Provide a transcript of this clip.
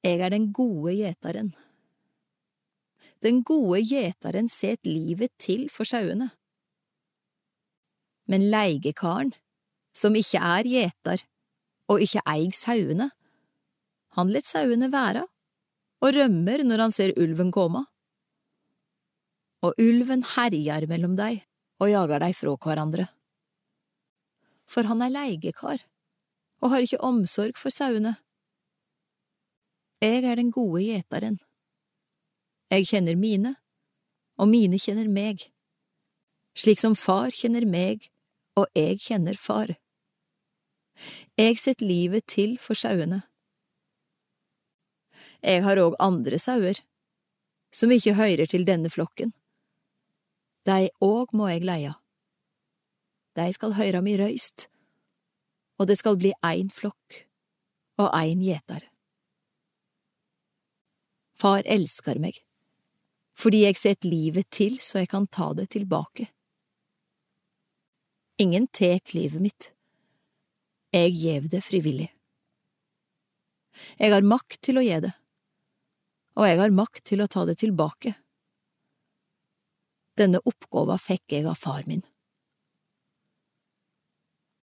Jeg er den gode gjeteren. Den gode gjeteren set livet til for sauene. Men leigekaren, som ikke er gjeter og ikke eig sauene, han let sauene være og rømmer når han ser ulven komme. Og ulven herjar mellom dei og jager dei fra hverandre. For han er leigekar og har ikke omsorg for sauene. Jeg er den gode gjeteren. Jeg kjenner mine, og mine kjenner meg, slik som far kjenner meg, og jeg kjenner far. Jeg setter livet til for sauene. Jeg har òg andre sauer, som ikke hører til denne flokken. De òg må jeg leie. De skal høre mi røyst, og det skal bli ein flokk og ein gjeter. Far elsker meg, fordi jeg setter livet til så jeg kan ta det tilbake. Ingen tek livet mitt, jeg gjev det frivillig. Jeg har makt til å gi det, og jeg har makt til å ta det tilbake. Denne oppgåva fikk jeg av far min.